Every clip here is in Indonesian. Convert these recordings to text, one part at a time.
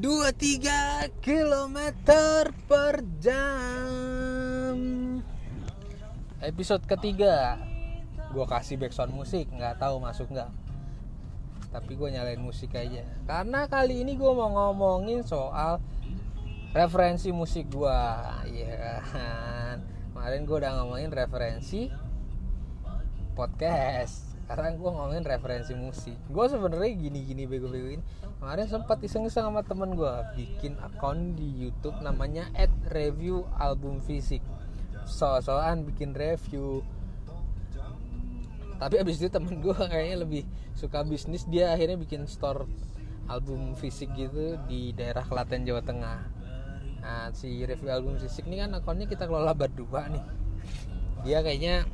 23 km per jam. Episode ketiga. Gue kasih backsound musik nggak tahu masuk nggak. Tapi gue nyalain musik aja. Karena kali ini gue mau ngomongin soal Referensi musik gue Iya kan? Kemarin gue udah ngomongin referensi Podcast sekarang gue ngomongin referensi musik. Gue sebenarnya gini-gini bego-bego ini kemarin sempat iseng-iseng sama temen gue bikin akun di YouTube namanya at review album fisik. So-soan bikin review. Tapi abis itu temen gue kayaknya lebih suka bisnis. Dia akhirnya bikin store album fisik gitu di daerah Klaten Jawa Tengah. Nah si review album fisik ini kan akunnya kita kelola berdua nih. Dia kayaknya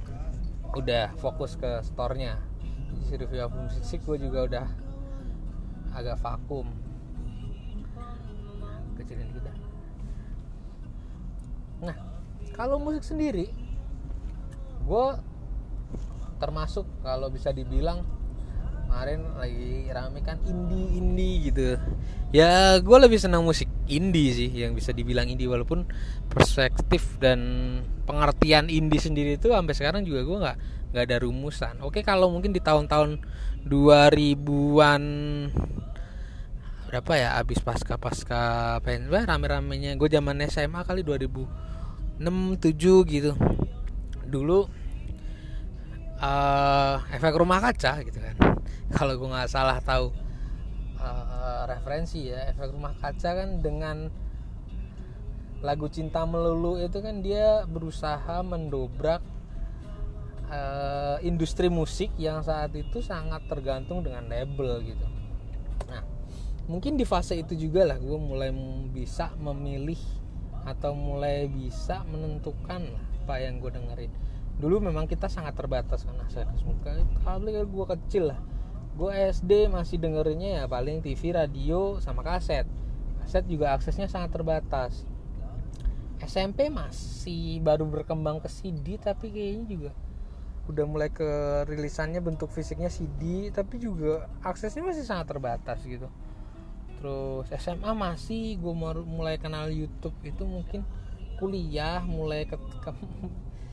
udah fokus ke store-nya. Review album fisik gue juga udah agak vakum. Kecilin kita. Nah kalau musik sendiri gue termasuk kalau bisa dibilang kemarin lagi rame kan indie indie gitu. Ya gue lebih senang musik indie sih yang bisa dibilang indie walaupun perspektif dan pengertian indie sendiri itu sampai sekarang juga gue nggak nggak ada rumusan. Oke kalau mungkin di tahun-tahun 2000-an berapa ya abis pasca pasca pengen rame-ramenya. Gue zaman SMA kali 2006 7 gitu. Dulu uh, efek rumah kaca gitu kan kalau gue nggak salah tahu uh, referensi ya efek rumah kaca kan dengan lagu cinta melulu itu kan dia berusaha mendobrak uh, industri musik yang saat itu sangat tergantung dengan label gitu. Nah mungkin di fase itu juga lah gue mulai bisa memilih atau mulai bisa menentukan apa yang gue dengerin. Dulu memang kita sangat terbatas kan saya kalau gue kecil lah gue SD masih dengerinnya ya paling TV radio sama kaset. Kaset juga aksesnya sangat terbatas. SMP masih baru berkembang ke CD tapi kayaknya juga udah mulai ke rilisannya bentuk fisiknya CD tapi juga aksesnya masih sangat terbatas gitu. Terus SMA masih gue mulai kenal YouTube itu mungkin kuliah mulai ke, ke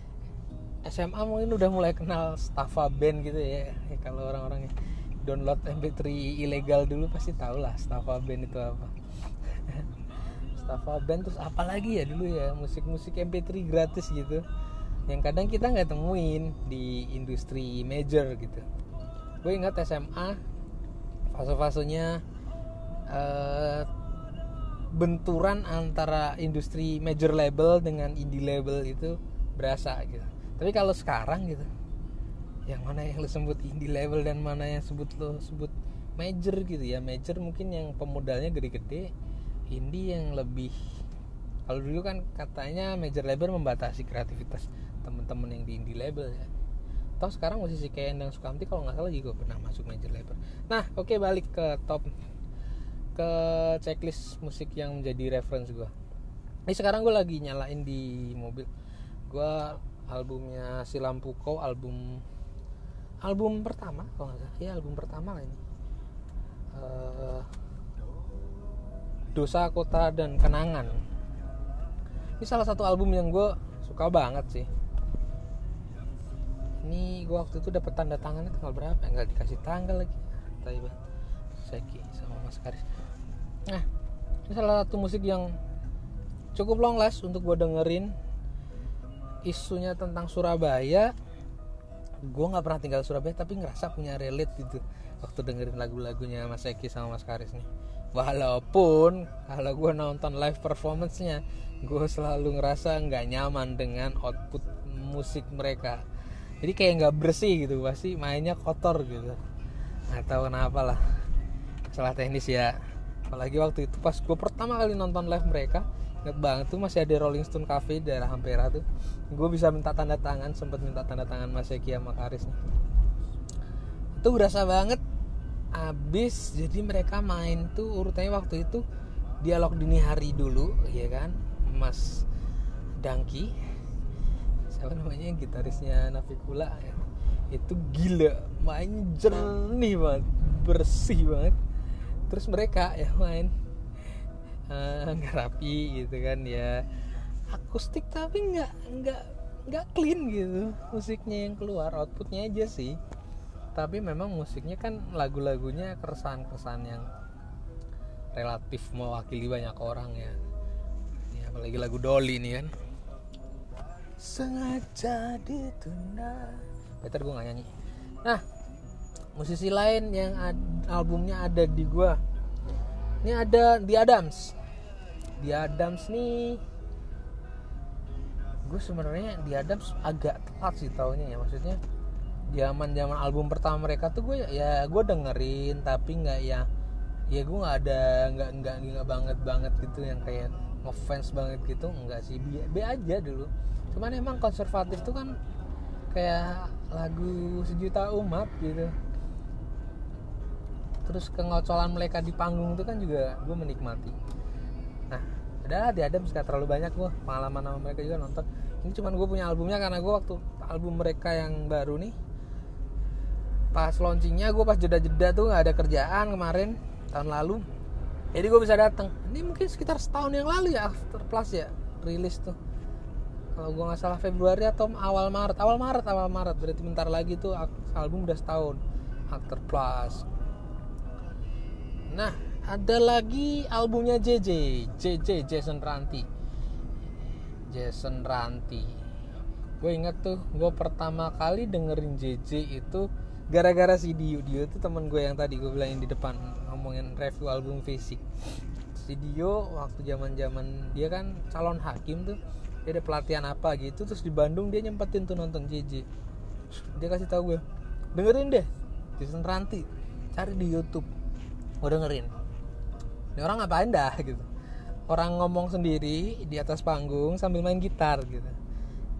SMA mungkin udah mulai kenal Staffa Band gitu ya, ya kalau orang-orang download MP3 ilegal dulu pasti tau lah Staffa Band itu apa. Staffa Band terus apa lagi ya dulu ya musik-musik MP3 gratis gitu. Yang kadang kita nggak temuin di industri major gitu. Gue ingat SMA fase-fasenya uh, benturan antara industri major label dengan indie label itu berasa gitu. Tapi kalau sekarang gitu yang mana yang lo sebut indie level dan mana yang sebut lo sebut major gitu ya. Major mungkin yang pemodalnya gede-gede indie yang lebih kalau dulu kan katanya major label membatasi kreativitas temen-temen yang di indie label ya. Toh sekarang musisi kayak Endang Sukamti kalau nggak salah juga pernah masuk major label. Nah oke okay, balik ke top ke checklist musik yang menjadi reference gue ini sekarang gue lagi nyalain di mobil. Gue albumnya si Lampu album album pertama kalau nggak salah. Ya album pertama lah ini. Uh, dosa kota dan kenangan. Ini salah satu album yang gue suka banget sih. Ini gue waktu itu dapat tanda tangannya tanggal berapa? Nggak dikasih tanggal lagi. Taiba Seki sama Mas Karis. Nah ini salah satu musik yang cukup long last untuk gue dengerin. Isunya tentang Surabaya gue nggak pernah tinggal Surabaya tapi ngerasa punya relate gitu waktu dengerin lagu-lagunya Mas Eki sama Mas Karis nih. Walaupun kalau gue nonton live performance-nya gue selalu ngerasa nggak nyaman dengan output musik mereka. Jadi kayak nggak bersih gitu pasti mainnya kotor gitu. Nggak tahu kenapa lah. Salah teknis ya. Apalagi waktu itu pas gue pertama kali nonton live mereka Ingat banget tuh masih ada Rolling Stone Cafe di daerah Ampera tuh. Gue bisa minta tanda tangan Sempat minta tanda tangan Mas Eki sama Karis Itu berasa banget Abis jadi mereka main tuh urutannya waktu itu Dialog dini hari dulu ya kan? Mas Dangki Siapa namanya gitarisnya Navikula ya. Itu gila Mainnya jernih banget Bersih banget. Terus mereka ya main eh, nggak rapi gitu kan ya. Akustik tapi nggak nggak nggak clean gitu musiknya yang keluar outputnya aja sih. Tapi memang musiknya kan lagu-lagunya keresahan-keresahan yang relatif mewakili banyak orang ya. Ya apalagi lagu Dolly nih kan. Sengaja ditunda. Better gue gak nyanyi. Nah musisi lain yang ad, albumnya ada di gue ini ada di Adams. Di Adams nih gue sebenarnya di Adams agak telat sih taunya ya. Maksudnya zaman zaman album pertama mereka tuh gue ya gue dengerin tapi nggak ya ya gue nggak ada nggak nggak nggak banget banget gitu yang kayak ngefans banget gitu enggak sih. B, B aja dulu. Cuman emang konservatif tuh kan kayak lagu sejuta umat gitu terus kengocolan mereka di panggung itu kan juga gue menikmati. Nah udah di Adams gak terlalu banyak gue pengalaman sama mereka juga nonton. Ini cuman gue punya albumnya karena gue waktu album mereka yang baru nih pas launchingnya gue pas jeda-jeda tuh nggak ada kerjaan kemarin tahun lalu. Jadi gue bisa datang ini mungkin sekitar setahun yang lalu ya After Plus ya rilis tuh. Kalau gue nggak salah Februari atau awal Maret. Awal Maret awal Maret. Berarti bentar lagi tuh album udah setahun. After Plus nah ada lagi albumnya JJ JJ Jason Ranti Jason Ranti gue inget tuh gue pertama kali dengerin JJ itu gara-gara si Dio. Dio itu temen gue yang tadi gue bilangin di depan ngomongin review album fisik. Si Dio waktu zaman zaman dia kan calon hakim tuh dia ada pelatihan apa gitu terus di Bandung dia nyempetin tuh nonton JJ dia kasih tahu gue dengerin deh Jason Ranti cari di YouTube gue dengerin. Ini orang ngapain dah gitu. Orang ngomong sendiri di atas panggung sambil main gitar gitu.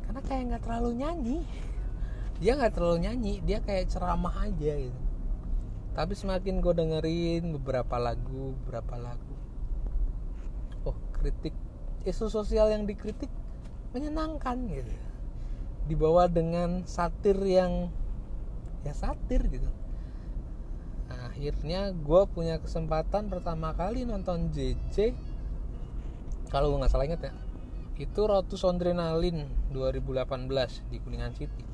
Karena kayak nggak terlalu nyanyi. Dia nggak terlalu nyanyi dia kayak ceramah aja gitu. Tapi semakin gue dengerin beberapa lagu beberapa lagu. Oh kritik isu sosial yang dikritik menyenangkan gitu. Dibawa dengan satir yang ya satir gitu akhirnya gue punya kesempatan pertama kali nonton JJ kalau gue nggak salah inget ya. Itu Rotus Adrenalin 2018 di Kuningan City.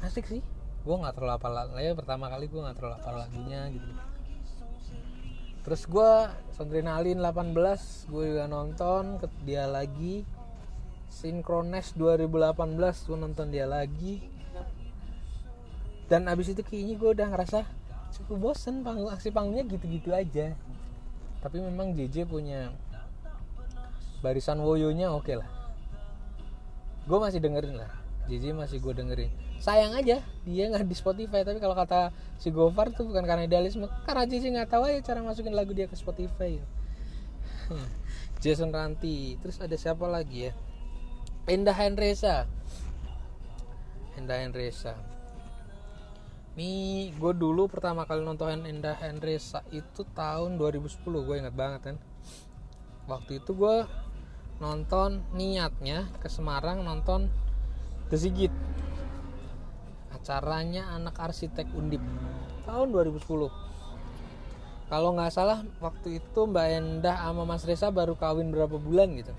Asik sih. Gue nggak terlalu apa ya pertama kali gue nggak terlalu apa lagunya gitu. Terus gue Adrenalin 18 gue juga nonton ke dia lagi. Synchronize 2018 gue nonton dia lagi. Dan abis itu kayaknya gue udah ngerasa cukup bosen panggung aksi panggungnya gitu-gitu aja. Tapi memang JJ punya barisan woyonya oke okay lah. Gue masih dengerin lah. JJ masih gue dengerin. Sayang aja dia nggak di Spotify. Tapi kalau kata si Gofar tuh bukan karena idealisme. Karena JJ nggak tahu aja cara masukin lagu dia ke Spotify. Jason Ranti. Terus ada siapa lagi ya? Endah Henresa. Endah Henresa ini gue dulu pertama kali nonton Endah Henresa itu tahun 2010 gue ingat banget kan? Waktu itu gue nonton niatnya ke Semarang nonton The Sigit. Acaranya anak arsitek undip tahun 2010 kalau nggak salah waktu itu Mbak Endah sama Mas Reza baru kawin berapa bulan gitu.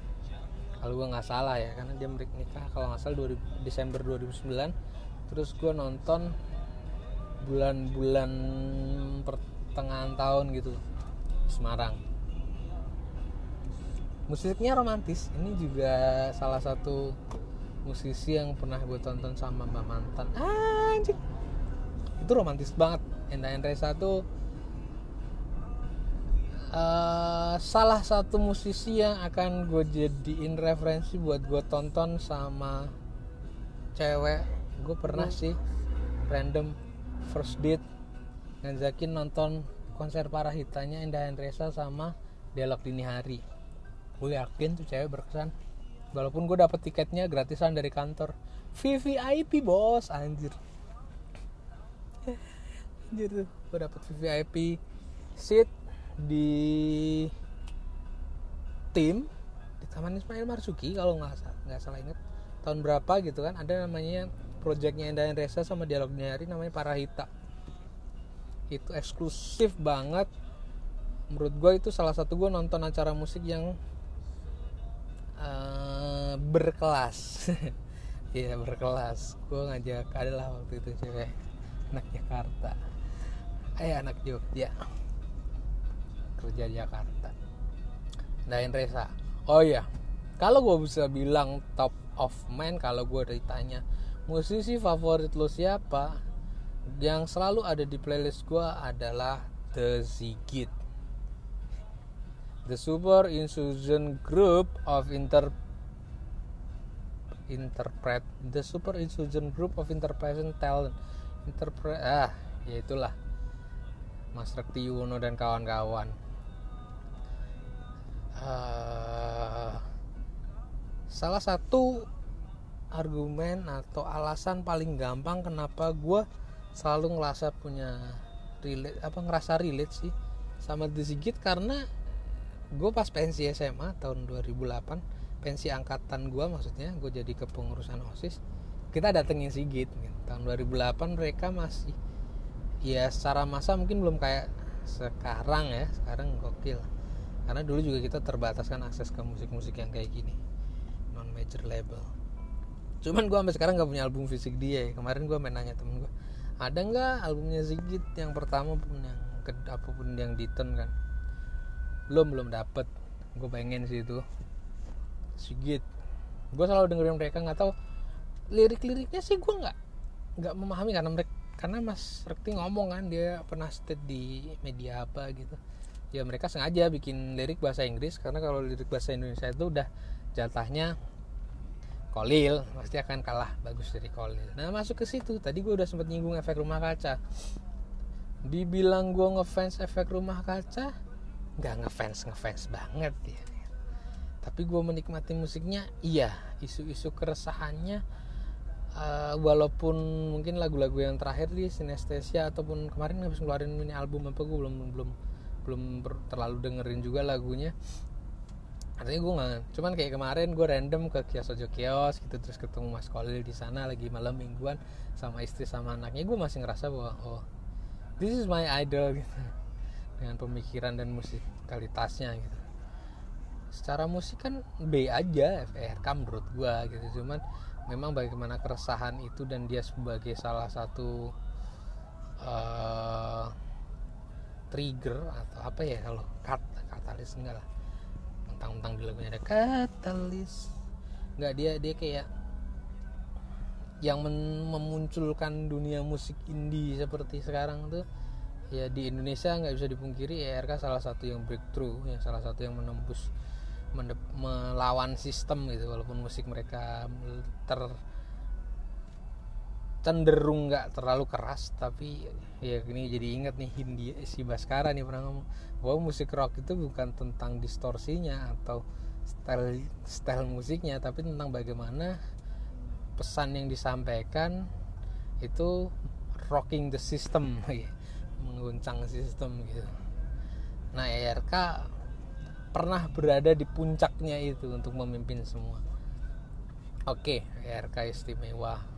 Kalau gue nggak salah ya karena dia nikah kalau nggak salah 2000, Desember 2009 terus gue nonton bulan-bulan pertengahan tahun gitu Semarang. Musiknya romantis. Ini juga salah satu musisi yang pernah gue tonton sama Mbak Mantan. Anjing. Itu romantis banget. Enda Endresa tuh uh, salah satu musisi yang akan gue jadiin referensi buat gue tonton sama cewek. Gue pernah sih random first date ngajakin nonton konser Parahitanya Indah Endresa sama Dialog Dini Hari. Gue yakin tuh cewek berkesan. Walaupun gue dapet tiketnya gratisan dari kantor. VVIP bos anjir. Anjir tuh. Gue dapet VVIP seat di tim di Taman Ismail Marzuki kalau nggak nggak salah inget. Tahun berapa gitu kan ada namanya projectnya Endah Resa sama dialognya hari namanya Parahita. Itu eksklusif banget. Menurut gue itu salah satu gue nonton acara musik yang uh, berkelas. Iya berkelas. Gue ngajak adalah waktu itu cewek. Anak Jakarta. Eh anak Jogja. Kerja Jakarta. Dain Reza. Oh iya. Kalau gue bisa bilang top of mind kalau gue ditanya musisi favorit lo siapa? Yang selalu ada di playlist gue adalah The Zigit. The super insurgent group of inter interpret the super insurgent group of interpretation talent. Interpret ah ya itulah. Mas Rekti Yuwono dan kawan-kawan. Uh, salah satu argumen atau alasan paling gampang kenapa gue selalu ngerasa punya relate apa ngerasa relate sih sama The Sigit karena gue pas pensi SMA tahun 2008 pensi angkatan gue maksudnya gue jadi kepengurusan osis kita datengin Sigit gitu. tahun 2008 mereka masih ya secara masa mungkin belum kayak sekarang ya sekarang gokil karena dulu juga kita terbataskan akses ke musik-musik yang kayak gini non major label cuman gue sampai sekarang gak punya album fisik dia. Ya. kemarin gue main nanya temen gue ada nggak albumnya Sigit yang pertama pun yang ke, apa pun yang diton kan? Belum belum dapet. Gue pengen sih itu. Sigit gue selalu dengerin mereka nggak tahu lirik-liriknya sih gue nggak nggak memahami karena mereka karena Mas Rekti ngomong kan dia pernah state di media apa gitu. Ya mereka sengaja bikin lirik bahasa Inggris karena kalau lirik bahasa Indonesia itu udah jatahnya Kolil pasti akan kalah bagus dari Kolil. Nah masuk ke situ tadi gue udah sempat nyinggung efek rumah kaca. Dibilang gue ngefans efek rumah kaca nggak ngefans ngefans banget ya tapi gue menikmati musiknya iya isu-isu keresahannya uh, walaupun mungkin lagu-lagu yang terakhir di sinestesia ataupun kemarin habis ngeluarin mini album apa gue belum belum belum terlalu dengerin juga lagunya artinya gue nggak cuman kayak kemarin gue random ke kios ojo kios gitu terus ketemu mas Kolil di sana lagi malam mingguan sama istri sama anaknya. Gue masih ngerasa bahwa oh this is my idol gitu. Dengan pemikiran dan musikalitasnya gitu. Secara musik kan B aja FRK menurut gua gitu. Cuman memang bagaimana keresahan itu dan dia sebagai salah satu uh, trigger atau apa ya kalau kat katalis enggak lah tentang-tentang di lagunya ada katalis. Enggak dia dia kayak yang memunculkan dunia musik indie seperti sekarang tuh ya di Indonesia nggak bisa dipungkiri ERK salah satu yang breakthrough yang salah satu yang menembus melawan sistem gitu walaupun musik mereka ter cenderung nggak terlalu keras tapi ya ini jadi inget nih Hindia si Baskara nih pernah ngomong bahwa musik rock itu bukan tentang distorsinya atau style style musiknya tapi tentang bagaimana pesan yang disampaikan itu rocking the system mengguncang sistem gitu. Nah ERK pernah berada di puncaknya itu untuk memimpin semua. Oke ERK istimewa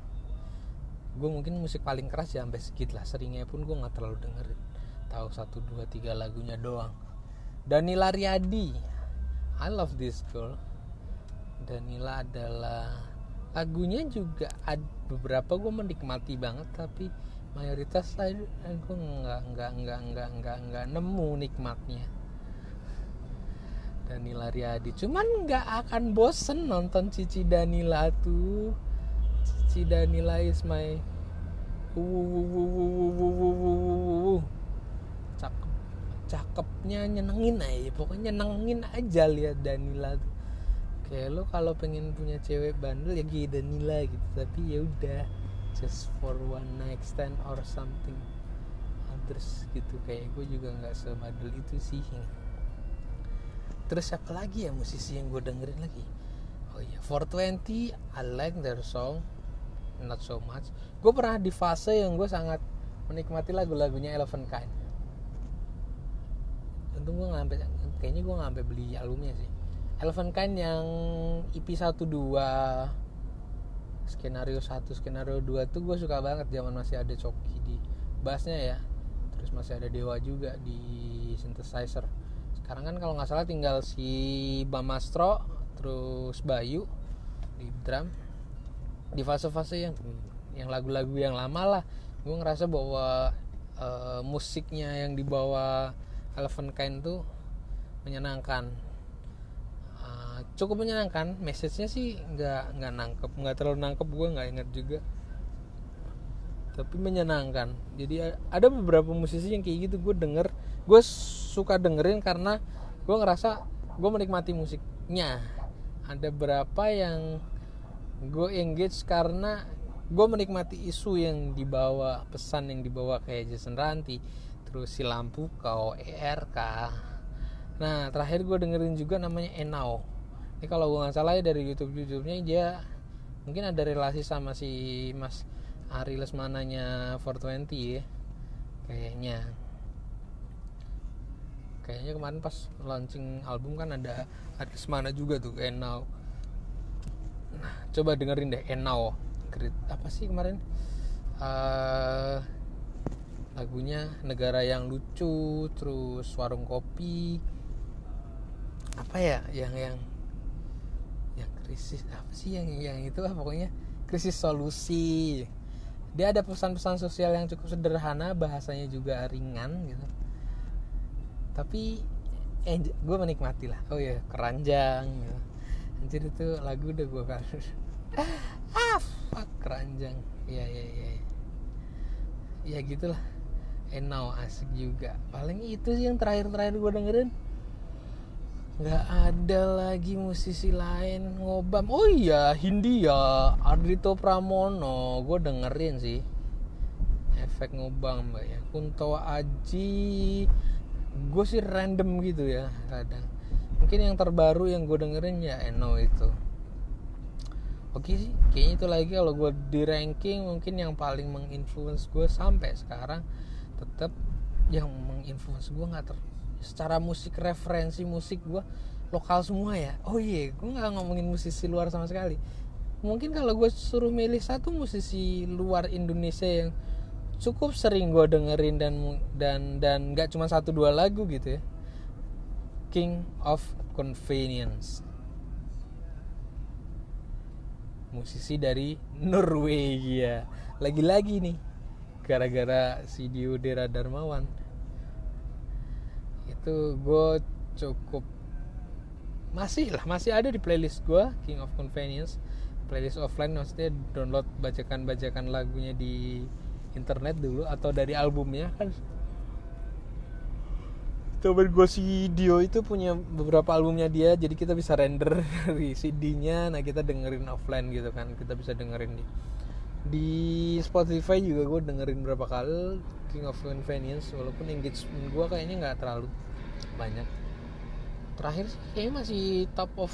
gue mungkin musik paling keras ya sampai segit lah. Seringnya pun gue nggak terlalu dengerin. Tahu satu dua tiga lagunya doang. Danila Riyadi. I love this girl. Danila adalah lagunya juga ada beberapa gue menikmati banget tapi mayoritas saya aku nggak nggak nggak nggak nggak nggak nemu nikmatnya. Danila Riyadi. Cuman nggak akan bosen nonton Cici Danila tuh Cici Danila is my cakep cakepnya nyenengin aja pokoknya nyenengin aja lihat Danila tuh kayak lo kalau pengen punya cewek bandel ya gini Danila gitu tapi ya udah just for one night stand or something others gitu kayak gue juga nggak semadul itu sih terus siapa lagi ya musisi yang gue dengerin lagi oh iya 420 I like their song not so much. Gue pernah di fase yang gue sangat menikmati lagu-lagunya Eleven Kind. Untung gue ngambil kayaknya gue ngambil beli albumnya sih. Eleven Kind yang EP 12 skenario 1 skenario 2 tuh gue suka banget zaman masih ada coki di bassnya ya. Terus masih ada Dewa juga di synthesizer. Sekarang kan kalau nggak salah tinggal si Bamastro terus Bayu di drum. Di fase-fase yang yang lagu-lagu yang lama lah. Gue ngerasa bahwa uh, musiknya yang dibawa Eleven Kind tuh menyenangkan. Uh, cukup menyenangkan. Message-nya sih nggak nggak nangkep nggak terlalu nangkep. Gue nggak inget juga. Tapi menyenangkan. Jadi ada beberapa musisi yang kayak gitu gue denger. Gue suka dengerin karena gue ngerasa gue menikmati musiknya ada berapa yang gue engage karena gue menikmati isu yang dibawa pesan yang dibawa kayak Jason Ranti terus si lampu kau ERK nah terakhir gue dengerin juga namanya Enau ini kalau gue nggak salah ya dari YouTube YouTube-nya dia mungkin ada relasi sama si Mas Ari Lesmananya 420 ya kayaknya kayaknya kemarin pas launching album kan ada Ari Lesmana juga tuh Enau. Nah coba dengerin deh Enau. Apa sih kemarin? Uh, lagunya negara yang lucu terus warung kopi. Apa ya yang yang yang krisis apa sih yang yang itu lah pokoknya. Krisis solusi. Dia ada pesan-pesan sosial yang cukup sederhana bahasanya juga ringan gitu tapi eh, gue menikmati lah. Oh ya keranjang gitu. anjir itu lagu udah gue kan ah fuck keranjang. Ya ya ya ya gitulah. Enau asik juga. Paling itu sih yang terakhir-terakhir gue dengerin. Nggak ada lagi musisi lain ngobam. Oh iya Hindia Ardito Pramono. Gue dengerin sih. Efek ngobam mbak ya. Kunto Aji gue sih random gitu ya kadang. Mungkin yang terbaru yang gue dengerin ya Eno itu. Oke sih kayaknya itu lagi kalau gue di ranking mungkin yang paling menginfluence gue sampai sekarang tetap yang menginfluence gue nggak ter secara musik referensi musik gue lokal semua ya. Oh iya gue nggak ngomongin musisi luar sama sekali. Mungkin kalau gue suruh milih satu musisi luar Indonesia yang cukup sering gue dengerin dan dan dan nggak cuma satu dua lagu gitu ya. King of Convenience. Musisi dari Norwegia. Lagi-lagi nih gara-gara si Diodera Darmawan. Itu gue cukup masih lah masih ada di playlist gue King of Convenience. Playlist offline maksudnya download bacakan-bacakan lagunya di internet dulu atau dari albumnya kan? Temen gue si Dio itu punya beberapa albumnya dia jadi kita bisa render dari CD-nya nah kita dengerin offline gitu kan kita bisa dengerin di di Spotify juga gue dengerin berapa kali King of Convenience walaupun engagement gue kayaknya nggak terlalu banyak. Terakhir kayaknya masih top of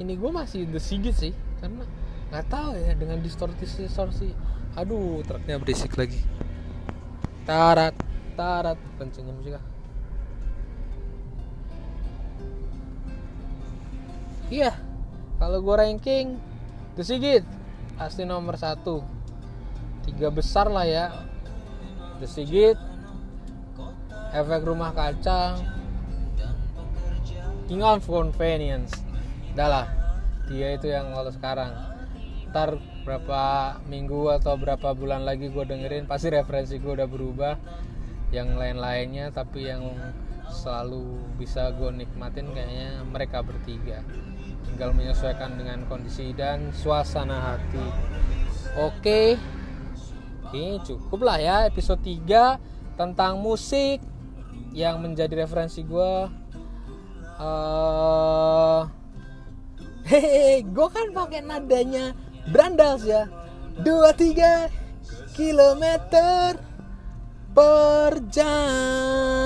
ini gue masih The Sigit sih karena nggak tahu ya dengan distorsi distorsi aduh truknya berisik lagi. Tarat tarat kencengnya musik ah. Iya kalau gue ranking The Sigit pasti nomor satu. Tiga besar lah ya. The Sigit efek rumah kaca King of Convenience. Udah lah dia itu yang kalau sekarang. Ntar berapa minggu atau berapa bulan lagi gue dengerin pasti referensi gue udah berubah. Yang lain-lainnya tapi yang selalu bisa gue nikmatin kayaknya mereka bertiga. Tinggal menyesuaikan dengan kondisi dan suasana hati. Oke oke cukup lah ya episode 3 tentang musik yang menjadi referensi gue uh, hehehe gue kan pakai nadanya Brandals ya. 23 kilometer per jam